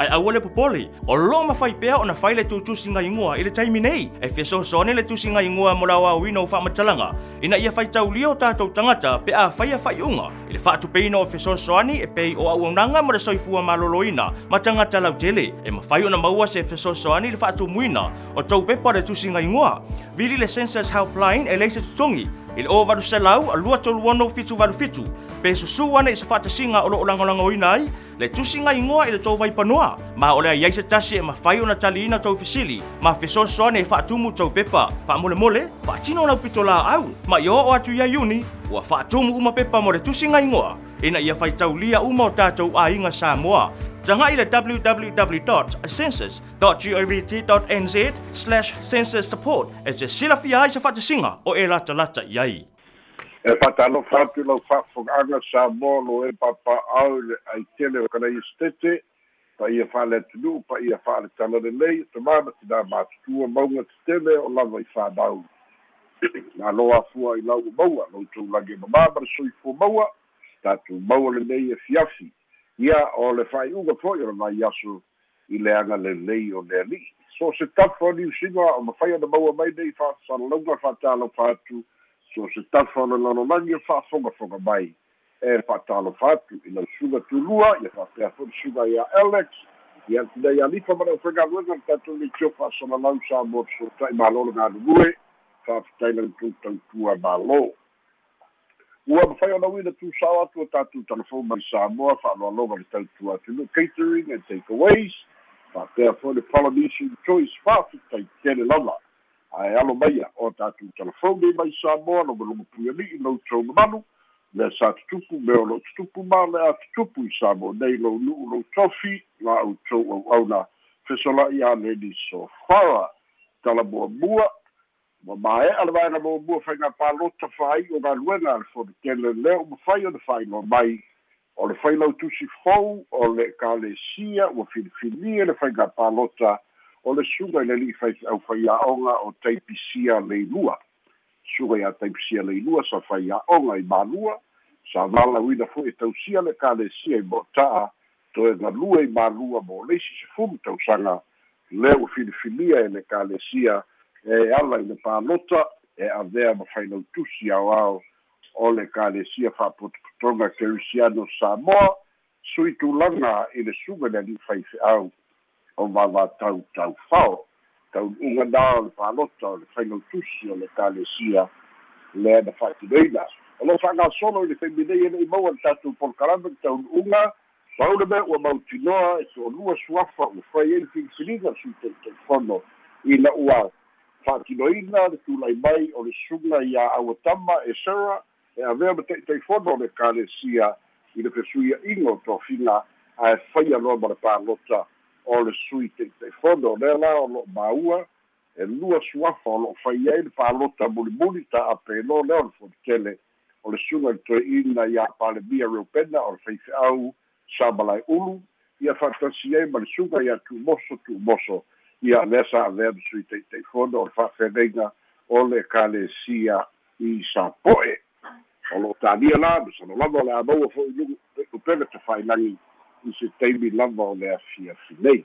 Ai au le popole, o loo ma whai pēa o na whai le tu tusinga ingoa i le taimi nei. E fia so sone le tusinga ingoa mo lawa wina o wha matalanga. Ina ia whaitau lia o tātou tangata pe a whai a whai unga. I le wha tupeina o fia so soani e pei o au nanga mo le soifua maloloina ma tangata lau tele. E ma whai o na maua se fia so soani le wha tu muina o tau pepa le tusinga ingoa. Vili le Census Helpline e leise tutongi i le o valu selau a lua tolu ono fitu valu fitu pe susu ana i se whatasinga o lo langolango ina ai le tusinga ingoa i le tau vai panua ma o le ai se tasi e ma whai ona tali ina tau fisili. Ma fesoso ana e whaatumu tau pepa. Wha mole mole whaatino na pito la au. Ma i o atu ia iuni ua whaatumu uma pepa mo le tusinga ingoa ina ia whai tau lia uma o tātou a inga Samoa. Tanga i le www.census.govt.nz slash census support e te sila fia ai sa whatasinga o e lata lata iai. E whatalo whatu lau whawhanga sa molo e papa au le ai tele o kana i stete pa ia whale tunu, pa ia whale tala le lei, te mana tina mātutua maunga te tele o lava i whanau. Nā loa fua i lau maua, lau tau lage ma māmara soi fua maua, tātu maua le lei e fiafi. Ia o le whai unga fwoi o mai aso i le anga le lei o le ali. So se tafo ni usinga o ma whai ana maua mai nei whaasana launga whaatalo whaatu, so se tafa ona lalolagi e fa'afogafoga mai e fa'atalofa atu i lau suga tulua ia fa'apea fo'i suga ia alex. Ia tinai alifa ma lau fegaluega le tatou leitio fa'asolalau sa mo sota'i malo le galulue tutautua malo ua mafai ona uina tusao atu o tatou talafou mai samoa fa'aloaloga le tautua atunu catering and takeaways fa'apea fo'i le polynesian choice fa'afetai tele lava ae alo maia o tatou telefone mai samoa logologo puiali'i lou tou mamalu le sa tutupu me o loo tutupu ma le a tutupu i samo nei lou nu'u lou tofi la outou au'auna fesola'i a leni sofara talamuamua ua mae'a le vaega muamua faiga palota fa'ai o galuega le fonekele lea o mafai ona fa'ailoa mai. O le fai lautusi fou o le kalesia ua filifilia le faiga palota o le suga i le li'i faife'au faia'oga o taipisia leilua suga iā taipisia leilua sa faia'oga i malua. Sa valauina fo'i e tausia le kalesia i mo'ota'a toe galua i malua mo leisi sefulu tausaga lea ua filifilia e le kalesia e ala i le palota e avea ma failautusi aoao o le kalesia fa'apotopotoga kerisiano samoa. Sui tulaga i le suga le ali'i faife'au o mavatau tau fao taunu'uga na o le palota o le failautusi o le kalesia lea na fa'atinoina o lo fa'agasolo i le faiminei e le'i maua le tatou polokalame le taunu'uga pau le mea ua mautinoa e to'olua suafa ua fai ai le filifiliga sui te'ite'ifono ina ua fa'atinoina le tula'i mai o le suga iā auatama e sera e avea ma te'ite'ifono o le kalesia i le fesuia'iga o tofiga ae faia loa ma le palota o le sui teʻiteʻifono lea la o lo'o māua e lua suafa o lo'o fai ai le palota mulimuli ta'apelo lea o le folikele o le suga le toe'ina iā palemia reupena o le faife'au samalai ulu ia fa'atasi ai ma le suga ia tu'umoso tu'umoso ia lea sa avea le sui teʻiteʻifono o le fa'afeneiga o le kalesia i sapo'e o lo'o talia la ma salolava o le a maua fo'i lugu upega te fa'ailagi i se taimi lava o le afiafi nei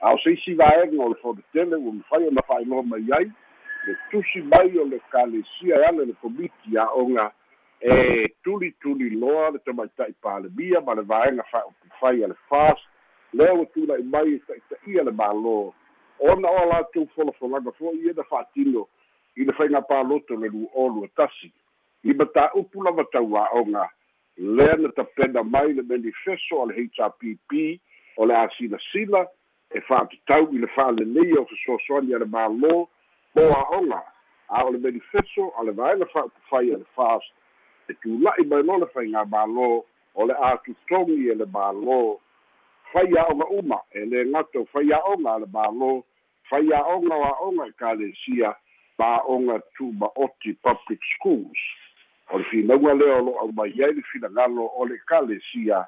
a o se isi vaega o le fonetele ua mafai ona fa'ailoa mai ai le tusi mai o le kalesia e ale le komiti a'oga e tuli tuli loa le tamaita'i palemia ma le vaega fa'aupufai a le fas lea ua tula'i mai e ta'ita'ia le mālō ona o latou folafolaga fo'i ena fa'atino i le faiga paloto le lu o lua tasi i matā'upu lava tau a'oga lea na tapena mai le manifesto o le hpp o le asilasila e fa'atatau i le fa'alelei o fesoasoani a le mālō. Mo a'oga a o le manifesto a le vaega fa'aupufai a le fas e tula'i mai lo le faigā mālō o le atutogi e le mālō. Fai a'oga uma e lē gato fai a'oga a le mālō. Fai a'oga o a'oga e kalesia ma a'oga tumaoti public schools o le finauga lea o lo'o aumai ai le finagalo o le ekalesia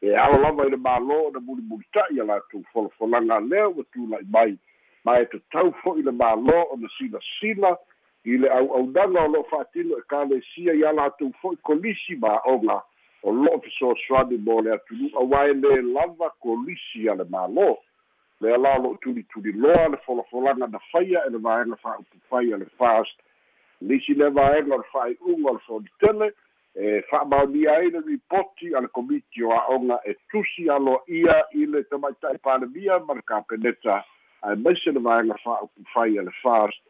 e ao lava i le mālō o le mulimulita'i a latou folafolaga lea ua tula'i mai. Ma e tatau fo'i le mālō o na silasila i le au'aunaga o lo'o fa'atino ekalesia ia latou fo'i kolisi ma'oga o lo'o fesoasoani mo le atunu'a uae lē lava kolisi a le mālō lea la lo'o tulituliloa le folafolaga na faia e le vaega fa'aupufai a le fast nisi le vaega o le fa'ai'uga o le fonitele e fa'amaonia ai le ripoti a le komiti o a'oga e tusi aloa'ia i le tamaita'i palemia ma le kapeneta ae maise le vaega fa'aupufai a le fast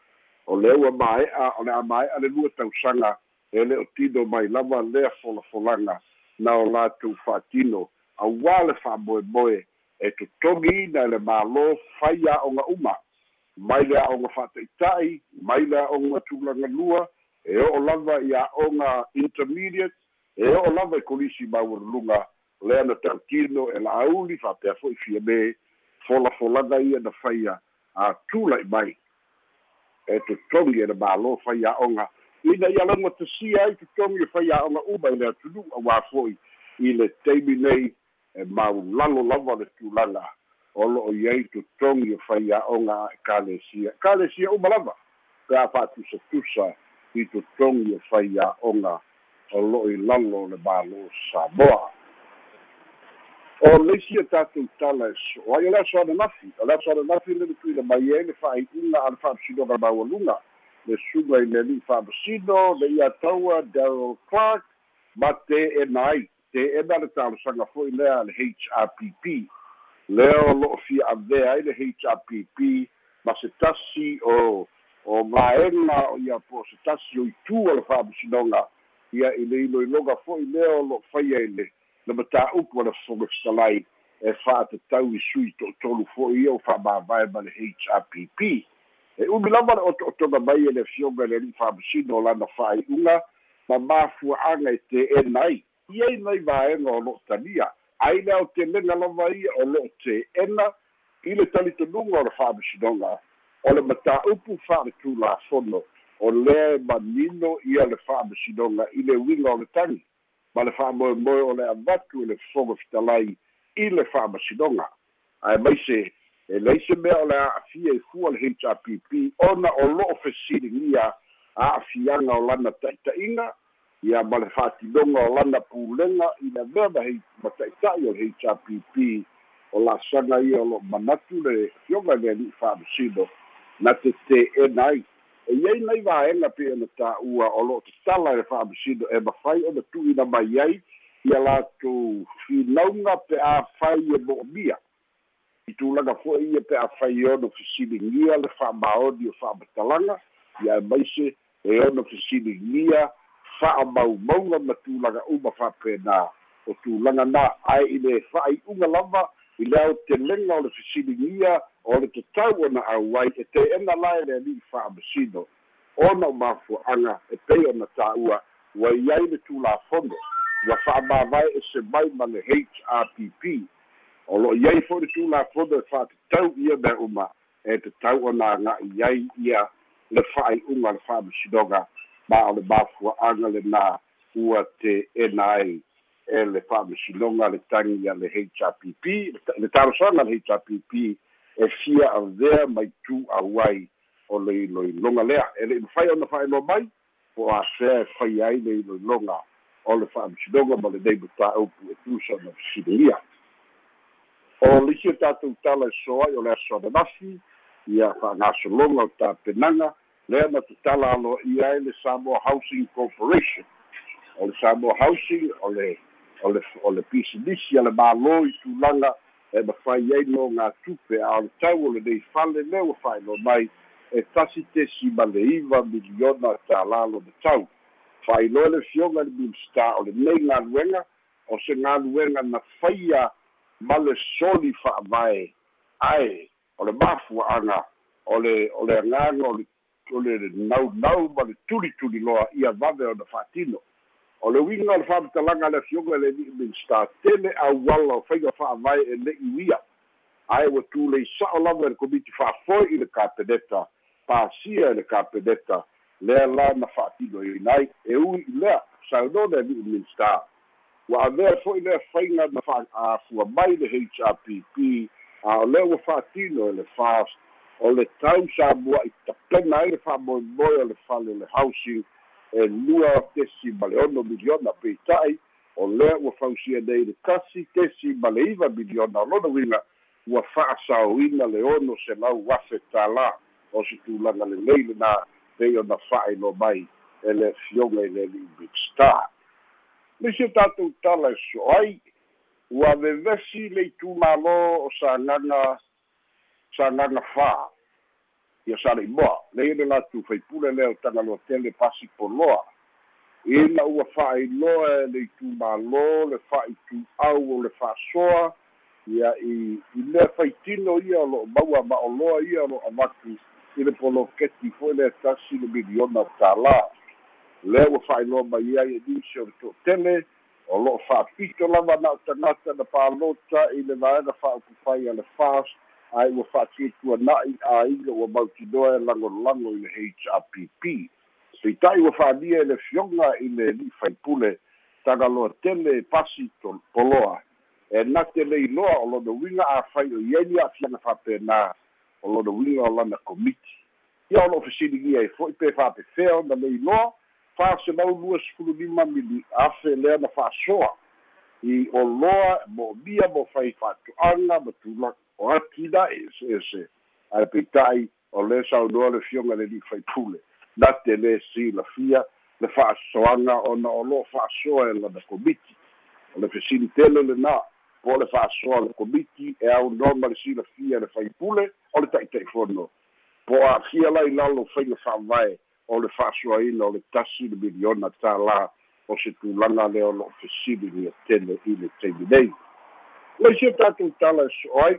o le ua mae'a o le a mae'a le lua tausaga e le o tino mai lava lea folafolaga na o latou fa'atino auā le fa'amoemoe e totogi ina le mālō fai a'oga uma mai le a'oga fa'ataʻita'i mai le a'oga tulagalua e o'o lava i a'oga intermediate e o'o lava i kolisi maualuluga lea na ta'utino e la'auli fa'apea fo'i fia me folafolaga ia na faia a tula'i mai. E totogi e le mālō fai a'oga ina ia lauga tasia ai totogi e fai a'oga uma i le atunuu auā fo'i i le taimi nei e maulalo lava le tulaga o lo'o i ai totogi e fai a'oga a ekalesia ekalesia uma lava pe a fa'atusatusa i totogi e fai a'oga o lo'o i lalo le mālō samoa. O leisi e tatou tala e so ai o le aso ananafi o le aso ananafi le tuina mai ai le fa'ai'uga a le fa'amasinoga maualuga le suga i le ali'i fa'amasino le ia taua daryl clark ma te ena ai te ena le talosaga fo'i lea le hrpp lea o lo'o fia avea ai le hrpp ma se tasi o o vaega o ia po se tasi o itu o le fa'amasinoga ia i le iloiloga fo'i lea o lo'o faia i le le mataupu o le fogafetalai e fa'atatau i sui to'atolu fo'i ia o fa'amāvae ma le hrpp e umi lava le oto'otoga mai e le afioga le ali'i fa'amasino o lana fa'ai'uga ma mafua'aga e te'ena ai iai nai vaega o lo'o tania ai le ao telega lava ia o lo'o te'ena i le talitonuga o le fa'amasinoga o le mataupu fa'aletulafono o lea e manino ia le fa'amasinoga i le uiga o le tagi ma le fa'amoemoe o le avatu e le fofoga fitalai i le fa'amasinoga ae maise e leise mea o le a'afia i fua le hrpp ona o lo'o fesiligia a'afiaga o lana ta'ita'iga ia ma le fa'atinoga o lana pulega i le mea ma ta'ita'i o le hrpp o la'asaga ia o lo'o manatu le fioga le ali'i fa'amasino na tete'ena ai e iai nai vaega pe ona tā'ua o lo'o tatala e fa'amasino e mafai ona tu'uina mai ai ia latou finauga pe a fai e mo'omia i tulaga fo'i ia pe a fai ona fesiligia le fa'amaoni o fa'amatalaga ia e maise e ona fesiligia fa'amaumauga ma tulaga uma fa'apena o tulaga na ae i le fa'ai'uga lava i le ao telega o le fesiligia o le tatau ona auai e te'ena la e le ali'i fa'amasino ona o mafua'aga e pei ona tā'ua ua i ai le tulafono ua fa'amāvae ese mai ma le hrpp o lo'o ai fo'i le tulafono e fa'atatau ia mea uma e tatau ona aga'i ai ia le fa'ai'uga le fa'amasinoga ma o le mafua'aga lenā ua te'ena ai e le fa'amasinoga le tagi a le hrpp le talosaga le hrpp e fia avea mai tu auai o le iloiloga lea. E le'i mafai ona fa'aeloa mai po asea e fai ai le iloiloga o le fa'amasinoga ma lenei mataupu e tusa na fesiligia o lisi o tatou tala e so ai o le aso ananafi ia fa'agasologa o tapenaga lea na tatala aloa'ia ai le samoa housing corporation. O le samoa housing o le o le o le pisilisi a le mālō i tulaga e mafai ai no gā tupe a o le tau o lenei fale lea ua fa'ailoa mai e tasi tesi ma le iva miliona tālalo le tau. Fa'ailoa le fioga le minista o lenei galuega o se galuega na faia ma le soli fa'avae ae o le mafua'aga o le o le agaga o le o le naunau ma le tulituli loa ia vave ona fa'atino o le uiga o le fa'amatalaga le afioga le li'i minista tele auala o faiga fa'avae e le'i uia. Ae ua tuleisa'o lava i le komiti fa'afoe i le kapeneta pasia i le kapeneta lea la na fa'atino i nai. E ui i lea saunone li'i minsta ua avea fo'i lea faiga na fa'afua mai le hrpp a o lea ua fa'atino e le fast o le tau sa mua i tapena ai le fa'amoemoe o le fale o le housing e lua tesi ma le ono miliona peita'i o lea ua fausia nei le tasi tesi ma le iva miliona o lona uiga ua fa'asaoina le ono se lau afe tālā o se tulaga lelei lenā pei ona fa'ailo mai e le fioga i le li'i big star o tatou tala e so ai? Ua vevesi le itumālō o sagaga sagaga fā ia sa le'i le latu faipule lea o tagaloa tele pasi poloa ina ua fa'ailoa e le itumālō le fa'itu'au o le fa'asoa ia i i lea faitino ia o lo'o maua ma'oloa ia o lo'o avatu i le poloketi fo'i le tasi le miliona o tālā. Lea ua fa'ailoa mai ai e nisi o le to'atele o lo'o fa'apito lava na o tagata na palota i le vaega fa'aupufai a le fast ae ua fa'atuatuana'i āiga ua mautinoa e lagolago i le hrpp peita'i ua fa'alia e le fioga i le li'i faipule tagaloa tele pasi poloa. E nate le iloa o lona uiga afai o iai ni a'afiaga fa'apena o lona uiga o lana komiti. Ia o lo'o fesiligia e fo'i pe fa'apefea ona le iloa fa'aselau lua sefulu lima mili afe lea na fa'asoa i oloa mo mia mo fai fa'ato'aga ma tulaga o ati da'i ese ese ae peita'i o le saunoa le fioga le li'i faipule late lē silafia le fa'asoaga ona o lo'o fa'asoa e lana komiti o le fesili tele lenā po le fa'asoa le komiti e aunoa le silafia le faipule o le ta'ita'ifono po a'afia lai lalo faiga fa'avae o le fa'asoaina o le tasi le miliona tālā o se tulaga lea o lo'o fesili lia tele i le taimi nei laisia tatou tala e so ai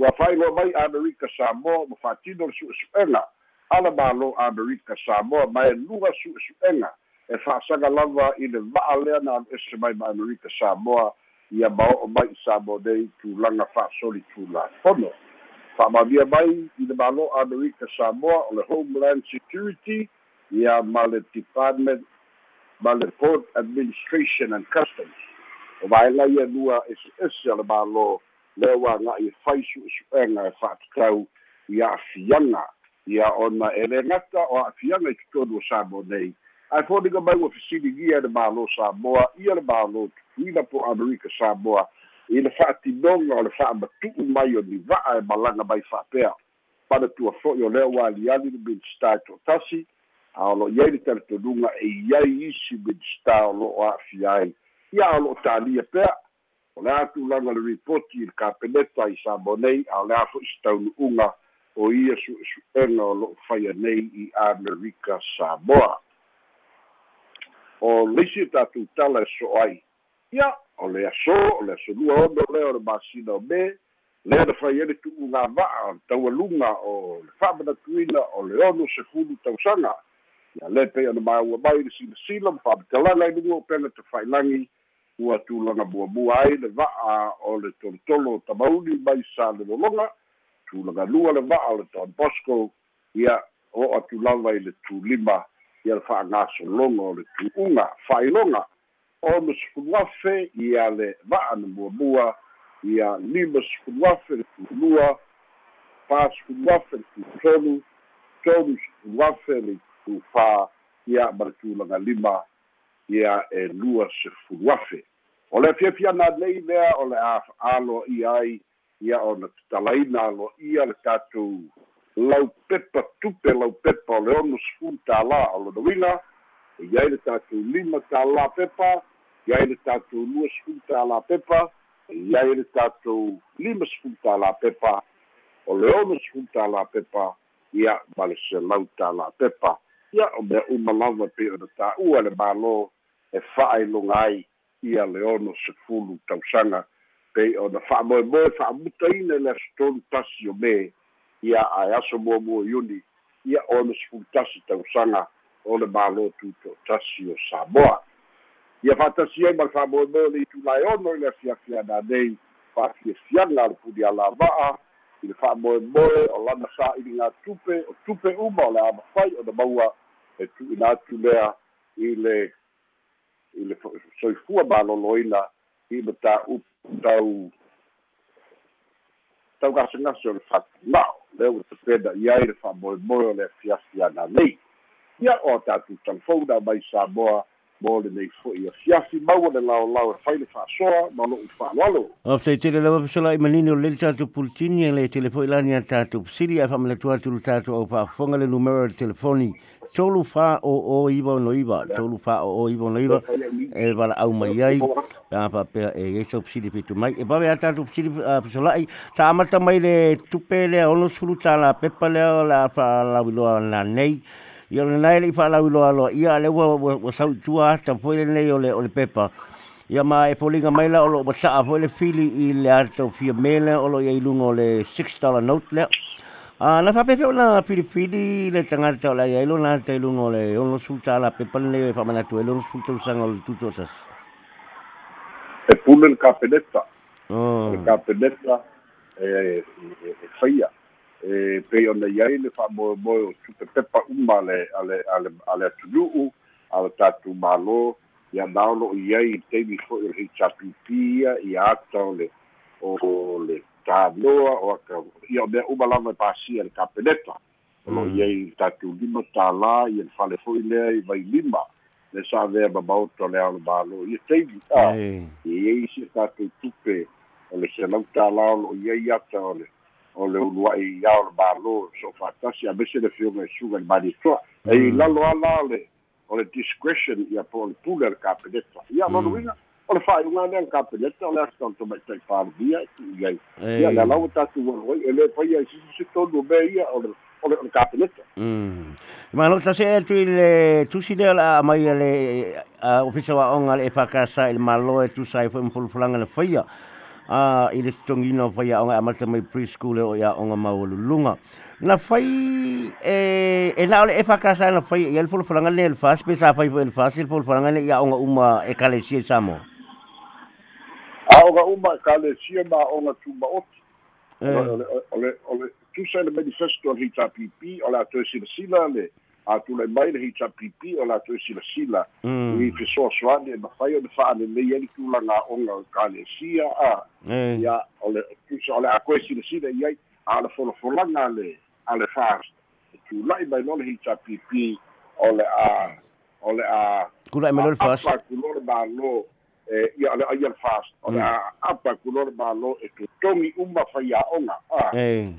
ua fa'ailoa mai amerika samoa ma fa'atino le su'esu'ega ala mālō amerika samoa ma e luga su'esu'ega e fa'asaga lava i le va'a lea na alo ese mai ma amerika samoa ia ma o'o mai i samoa nei tulaga fa'asoli tulafono fa'amamia mai i le mālō amerika samoa o le homeland security ia ma le department ma le port administration and customs. O vaelai anua ese ese a le mālō lea ua aga'i e fai su'esu'ega e fa'atatau i a'afiaga ia ona e le gata o a'afiaga i totonu o samoa nei. Ae foliga mai ua fesiligia le mālō samoa ia le mālō tutuina po amerika samoa i le fa'atinoga o le fa'amatu'u mai o ni va'a e malaga mai fa'apea panatua fo'i o lea ua aliali le minstar to'atasi a o lo'o iai le talitonuga e iai isi minstar o lo'o a'afia ai. Ia o lo'o talia pea o le a tulaga le ripoti i le kapeneta i samoa nei a o le a fo'i se taunu'uga o ia su'esu'ega o lo'o faia nei i amerika samoa. O leisi o tatou tala e so ai. Ia o le aso o le asolua ono lea o le masina o me lea na fai ele tu'uga va'a o le taualuga o le fa'amanatuina o le ono sefulu tausaga. Ia lē pei ona maua mai le silasila ma fa'amatalaga i lugua o pega tafa'ilagi ua tulaga muamua ai le va'a o le tolotolo tamauli mai sa le lologa tulaga lua le va'a o le don bosco. Ia o atu lava i le tulima ia le fa'agasologa o le tu'uga fa'ailoga ono sefulu afe ia le va'a na muamua ia lima sefulu afe le tulua pa sefulu afe le tutolu tolu sefulu afe le tufā ia ma le tulaga lima ia e lua sefulu afe o le afiafiana nei lea o le aloaʻia ai ia ona tatalaina aloaʻia le tatou lau pepa tupe lau pepa o le ono sefulu tālā o lona uiga e iai le tatou lima tālā pepa iai le tatou lua sefulu tālā pepa e iai le tatou lima sefulu tālā pepa. O le ono sefulu tālā pepa ia ma le selau tālā pepa ia o mea uma lava pe ona tā'ua le mālō e fa'ailoga ai ia le ono sefulu tausaga pei ona fa'amoemoe fa'amutaina le asotolu tasi o me ia ae aso muamua iuni ia ono sefulu tasi tausaga o le mālō tuto tasi o samoa. Ia fa'atasi ai ma le fa'amoemoe le itulai ono i le afiafiana nei fa'afiafiaga le puni alava'a i le fa'amoemoe o lana sa'iliga tupe o tupe uma o le a mafai ona maua e tu'ina atu lea i le i le soifua malōlōina i ma tāupu tau tau gasagasa o le fa'atuna'o lea ua tapena i ai le fa'amoemoe o le afiafi ana nei. Ia o tatou talafona mai samoa mo lenei fo'i afiafi maua le laolao e fai le fa'asoa ma lo'u fa'aloalo o taitele lava pesola'i manini o lele tatou pulitini e le telefoi lani a tatou pasili ae fa'amaletu atu le tatou au fa'afofoga le numero le telefoni. Tolu fa o o iwa no iwa tolu fa o o iwa no iwa e wala au mai ai. A pa pe e e so psidi pitu mai. E bawe ata tu psidi psolai ta amata mai le tupe le ono suluta la pepa le la fa la wilo na nei. Ia le nai le fa la alo ia le wa wa sau tua ta foi le o le o le pepa ia ma e polinga mai la o lo bata a foi le fili i le arto fia mele o lo ia ilungo le 6 dollar note le. Ah, na fa pe na pilipili le tanga ta la ya lo na te lu ngole o no sulta la pe pan le fa mana tu lo sulta usang o tuto sas e pule le kapeneta oh le kapeneta e e faia e pe ona ia le fa mo mo tu te pepa uma le ale ale ale tulu ale tatu malo ia naulo ia i te mi fo il hichapipi ia ato le o le tānoa o aka ia o mea uma lava e pasia le kapeneta. O lo mm. iai tatou lima tālā ia le fale fo'i lea i vai lima. Le sa vea mamaoto le ao le mālo ia teimi a ia iai isi tatou tupe o le selau tālā o lo iai ata o le o le ulua'i ia o le mālo so fatasi a mese le fioga e suga le manitoa e i lalo ala o le o le discretion ia po o le pule le kapeneta ia loluiga mm o le fa'aiuga lea le kapeleta o le asitauto maitai palovia iai ia le alau tatou oi e lē pai ai sisi tolu mea ia o le o le kapeleta malo tase atu i le tusi lea la mai le ofisa wa'oga le e fakasa i le malo e tusa e foi mapolofolaga le faia a i le togina o fai aʻoga e amata mai preschool e o ia aʻoga maualuluga na fai e e na ole e fakasa na fai ia le folofolaga le le fasi pe sa fai fasi le folofolaga le ia aʻoga uma e kalesia i samoa aoga uma kalesia ma aoga tumaoti ole ole tusa le manifesto o le hitapipi o le ato e silasila le atulai mai le hitapipi o le ato e silasila i fesoasoani e mafai o le fa'alelei ai le tulaga aoga o kalesia a. Ia ole tusa o le a koe silasila i ai a le folofolaga le a le fast tula'i mai lo le hitapipi o le a o le a kula'i mai lo le fast le malo e ia ale ai al fast o la apa kulor malo e tu tomi uma faia onga a.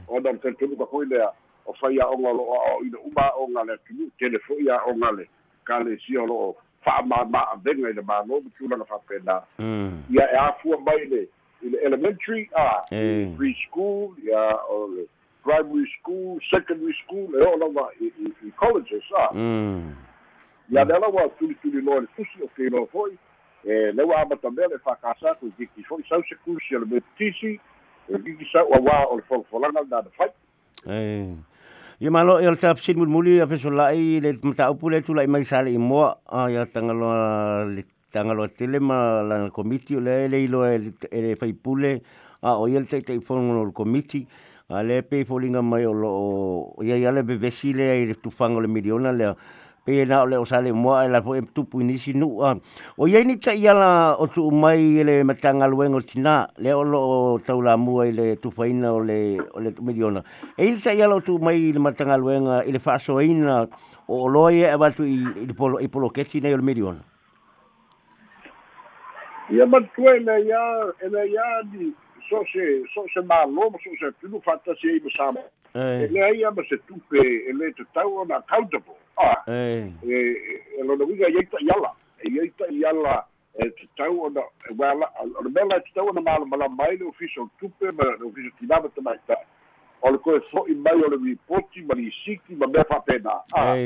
O dan te tu ka foi le o faia onga lo o ina uma onga le tu telefo ia onga le kale si o lo fa ma ma venga le malo tu na fa pena ia e afu mai le ile elementary a preschool ia o le primary school secondary school e o lava i colleges a. Ia le lawa tu tu lo le tusi o ke lo foi e le ua amatamea le fa'akasa koe kiki fo'i sau se kusi o le metitisi e kiki sau auā o le folofolaga le nanafai ia malo ia le tapasini mulimuli a fesola'i le mataupu le tula'i mai sa le'i moa a ia tagaloa le tagaloa tele ma lana komiti o lea le iloa e le faipule a o ia le taʻitaʻifoga o le komiti. A le pei foliga mai o lo'o ia ia le vevesi lea i le tufaga o le miliona lea pe na ole o sale mo la fo tu punisi nu o ye ni ta yala o tu mai le matanga luengo tina le o lo taula mu le tu faina o le o le miliona e il ta yala o tu mai le matanga luenga ile fa so ina o lo ye aba tu i polo i polo keti ne o miliona ia ma tu ele ya ele ya di so se so se malo so se tu fa ta se i sa ele ia ma se tu pe ele te tau on accountable Ah, e e lo no wiga yeta yala e yeta yala e te tau ona e wala ona mela te tau ona mala mala mai le official tupe ma le official tinava te mai ta o le koe fo i mai o le ripoti ma li siki ma mea fa pena. A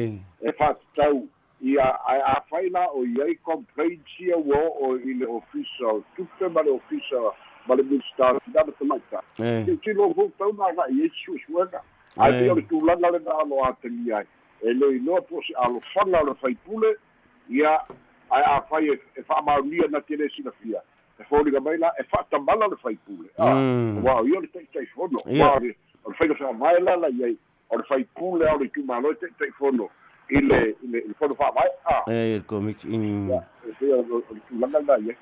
e fa te tau ia a a faina o iai complaint sia wo o i le official tupe ma le official ma le minister tinava te mai ta ke tilo vo tau na ga i e su suega ai bi o le tulaga le na lo ateli ai e le inoa po se alofaga o le faipule ia ae afai e fa'amaunia na tele silafia e foliga mai la e fa'atamala le faipule ua o ia le taʻitaʻifono ua o le faiga feamae la la iai o le faipule ao le itumālo e taʻitaʻifono i le i le fono fa mai a e komiti in e se o langa na ye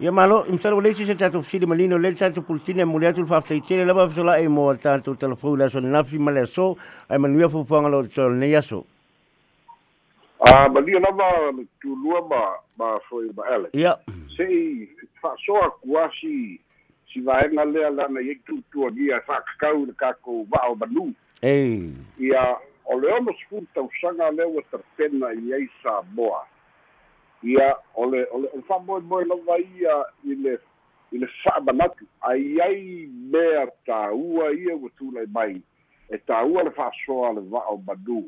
ia malo im sala wale se tato fili malino le tato pultini mo le atu fa ftai tele lava sola e mo tato telefoni la so nafi male so ai manuia fu fanga lo tol ne yaso a ma lia lava tu lua ma ma foi ma ele. Ia. Se i fa so a kuasi si vaenga lea lana ye tu tu dia fa kakau le kako va o manu. E ia o le ono sfun tau sanga le wa terpena i ei sa boa ia o le o le o fa mo mo lava ia i le i le fa banatu ai ai mea ta ua ia wa tu lai mai. E ta ua le fa so le va o manu.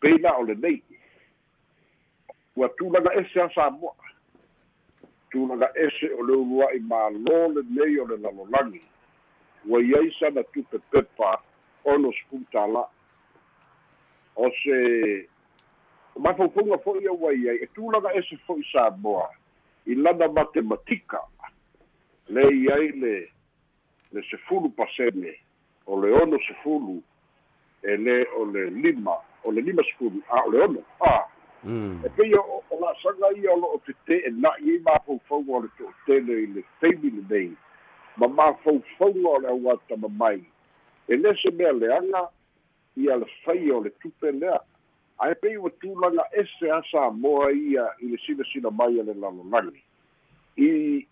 Peina o le nei. Ua tulaga ese a samoa tulaga ese o le ulua'i mālō lenei o le lalolagi ua iai sana tupe pepa ono sputāla'a o se mafaufauga fo'i aua iai e tulaga ese fo'i samoa i lana matematika. Le iai le le sefulu pasene o le ono sefulu e lē o le lima o le lima sefulu a o le ono a. Mm. E pei o o la'asaga ia o lo'o tete'ena'i ai mafaufauga o le to'atele i le taimi lenei ma mafaufauga o le auata mamai e lese mea leaga ia le faia o le tupe lea ae pei ua tulaga ese a samoa ia i le silasila mai a le lalolagi i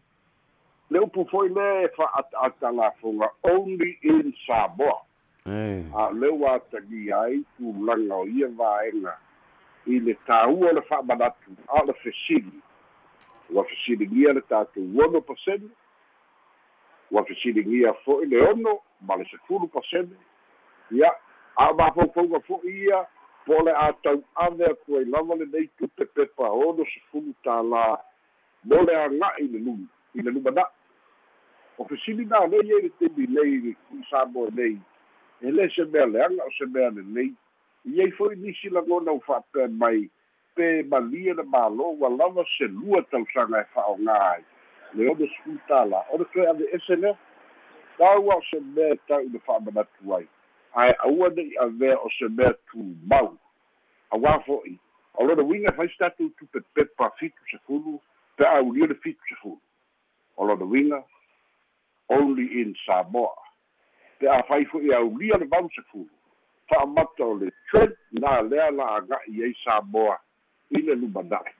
le upu foi le fa'ata'ata lafoga only in samoa. E a le ua atagi ai tulaga o ia vaega i le tāua o le fa'amanatu a o le fesili ua fesiligia le tatou ono pasene ua fesiligia fo'i le ono ma le sefulu pasene ia a mafaufauga fo'i ia po o le a tau'ave aku ai lava lenei tupe pepa ono sefulu tālā mo le aga'i le luma. I le lumana'i o fesili na lei ai le temi nei i sa mo nei. E le se mea leaga o se mea lelei iai fo'i nisi lagona u fa'apea mai. Pe malia le mālō ua lava se lua tausaga e fa'aogā ai le ono sefulutala o le toe ave ese lea. Taua o se mea tau i le fa'amanatu ai ae aua ne'i avea o se mea tumau auā fo'i o lona uiga faisi tatou tupepepa fitu sefulu pe aulia le fitu sefulu o lona uiga only in samoa. Pe a fai fo'i aulia le valu sefulu fa'amata o le trend na lea la aga'i ai samoa. I le lumana'i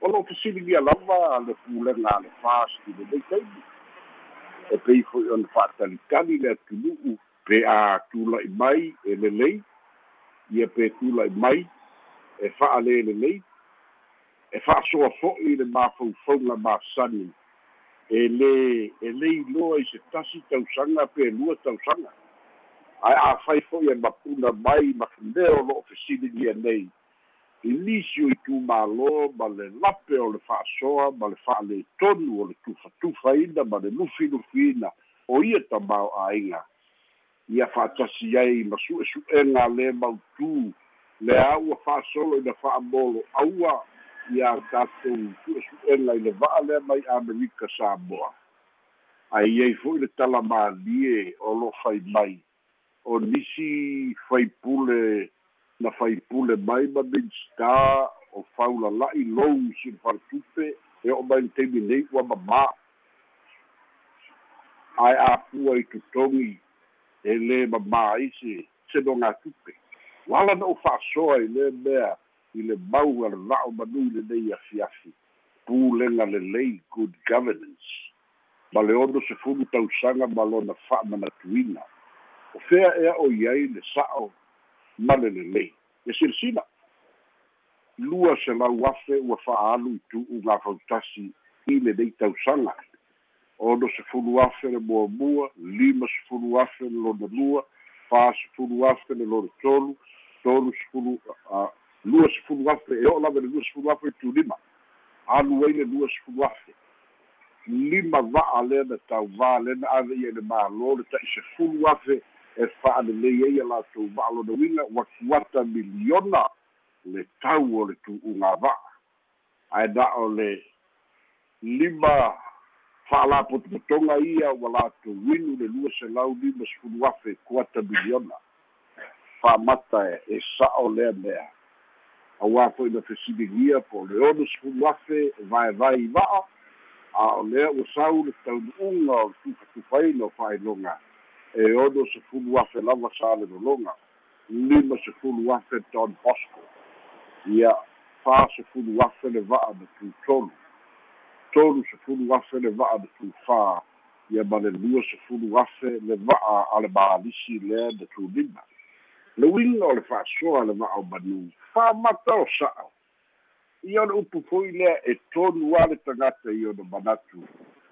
o lo'o fesiligia lava le pulega a le fast i le lei taimi e pei fo'i ona fa'atalikali le atunu'u pe a tula'i mai e lelei ia pe tula'i mai e fa'alelelei e fa'asoa fo'i le mafaufauga masani e lē e lē iloa i se tasi tausaga pe lua tausaga ae afai fo'i e mapuna mai ma lea o lo'o fesiligia nei i nisi o i tumālō ma le lape o le fa'asoa ma le fa'alētonu o le tufatufaina ma le lufilufiina o ia tamao āiga ia fa'atasi ai ma su'esu'ega lē mautū le a ua fa'asolo ina fa'amolo aua ia tatou su'esu'ega i le va'a lea mai amerika samoa. Aiai fo'i le talamalie o lo'o fai mai. O nisi faipule na faipule mai ma minsta o faulala'i lou si le faletupe e o'o mai le taimi nei ua mamā. Ae apua i totogi e lē mamā ai se se no gatupe ua ala na fa'asoa i lē mea i le mau a le va'o manui lenei afiafi. Pulega lelei good governance. Ma le ono sefulu tausaga ma lona fa'amanatuina o fea ea o iai le sa'o ma le lelei e silasila lua se lau afe ua fa'aalu i tu'u gafautasi i lenei tausaga ono sefulu afe le muamua lima sefulu afe le lona lua. Fa sefulu afe le lona tolu. Tolu sefulu lua sefulu afe e o'o lava le lua sefulu afe i tulima alu ai le lua sefulu afe lima va'a lea na tauvā lena ave ia le mālō le ta'i sefulu afe e fa'alelei ai a latou va'a lona uiga ua kuata miliona le tau o le tu'uga va'a ae na le lima fa'alapotopotoga ia ua latou inu le lua selau lima sefulu afe kuata miliona. Fa'amata e e sa'o lea mea. Auā fo'i na fesiligia po le ono sefulu afe e vaevae i va'a a o lea ua sau le taunu'uga o le tufatufaina o fa'ailoga e ono sefulu afe lava sa le lologa lima sefulu afe don bosco. Ia fa sefulu afe le va'a na tutolu tolu sefulu afe le va'a na tufā ia ma le lua sefulu afe le va'a a le mālisi lea na tulima le uiga o le fa'asoa le va'a o manu fa'amata o sa'a. Ia o le upu foi lea e tonu a le tagata i ona manatu.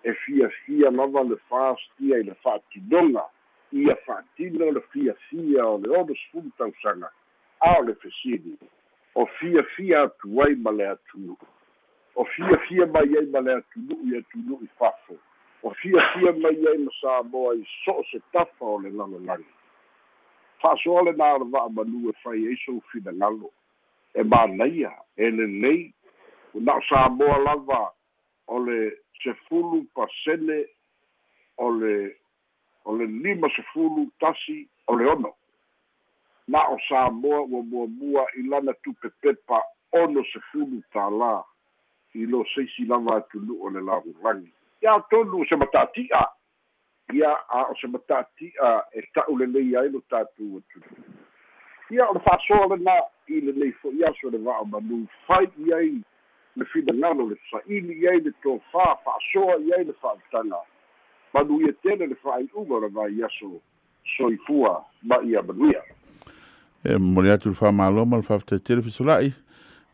E fiafia lava le fastia i le fa'atinoga ia fa'atino le fiafia o le ono sefulu tausaga a o le fesili. O fiafia atu ai ma le atunu'u o fiafia mai ai ma le atunu'u i atunu'u fafo. O fiafia mai ai ma samoa i so'o se tafa o le lalolagi fa'asoa lenā o le va'amanu e fai ai sou finagalo e mālaia e lelei na o samoa lava o le sefulu pasene o le o le lima sefulu tasi o le ono. Na o samoa ua muamua i lana tupepepa ono sefulu tālā i lo seisi lava atunu o le lavulagi ia tonu o se matati'a. Ia a o se matati'a e ta'u lelei ai lo tatou atunu ia o le fa'asoa lena i lelei fo'i aso le va'a manu fai i ai le finagalo le sa'ili i ai le tofā fa'asoa i ai le fa'avitaga manu ia tele le fa'ai'uga o le vai aso soifua ma ia manuia. E mo le atu le fa'amāloma le fa'afetaitele fesola'i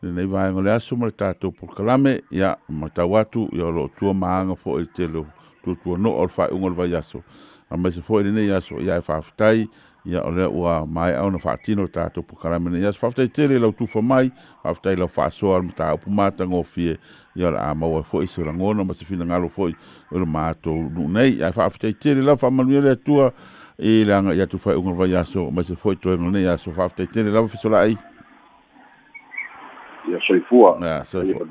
lenei vaega le aso ma le tatou polokalame ia ma tau atu ia o lo'o tua maaga fo'i le tele tuatuano'o o le fa'ai'uga o le vai aso. A mai se fo'i lenei aso ia e fa'afetai ia o le ua mai au na whaatino tātou pukarame na ias whaftai tere lau tufa mai whaftai lau whaasoa al mata upu mata ngō fie ia la amaua fo i se rangona ma se fina ngalo fo i o le mātou nu nei. Ia whaftai tere lau whamanuia le atua i le anga ia tu whai ungar vai aso ma se fo i toi ngone aso. Whaftai tere lau fisola ai ia soifua ia soifua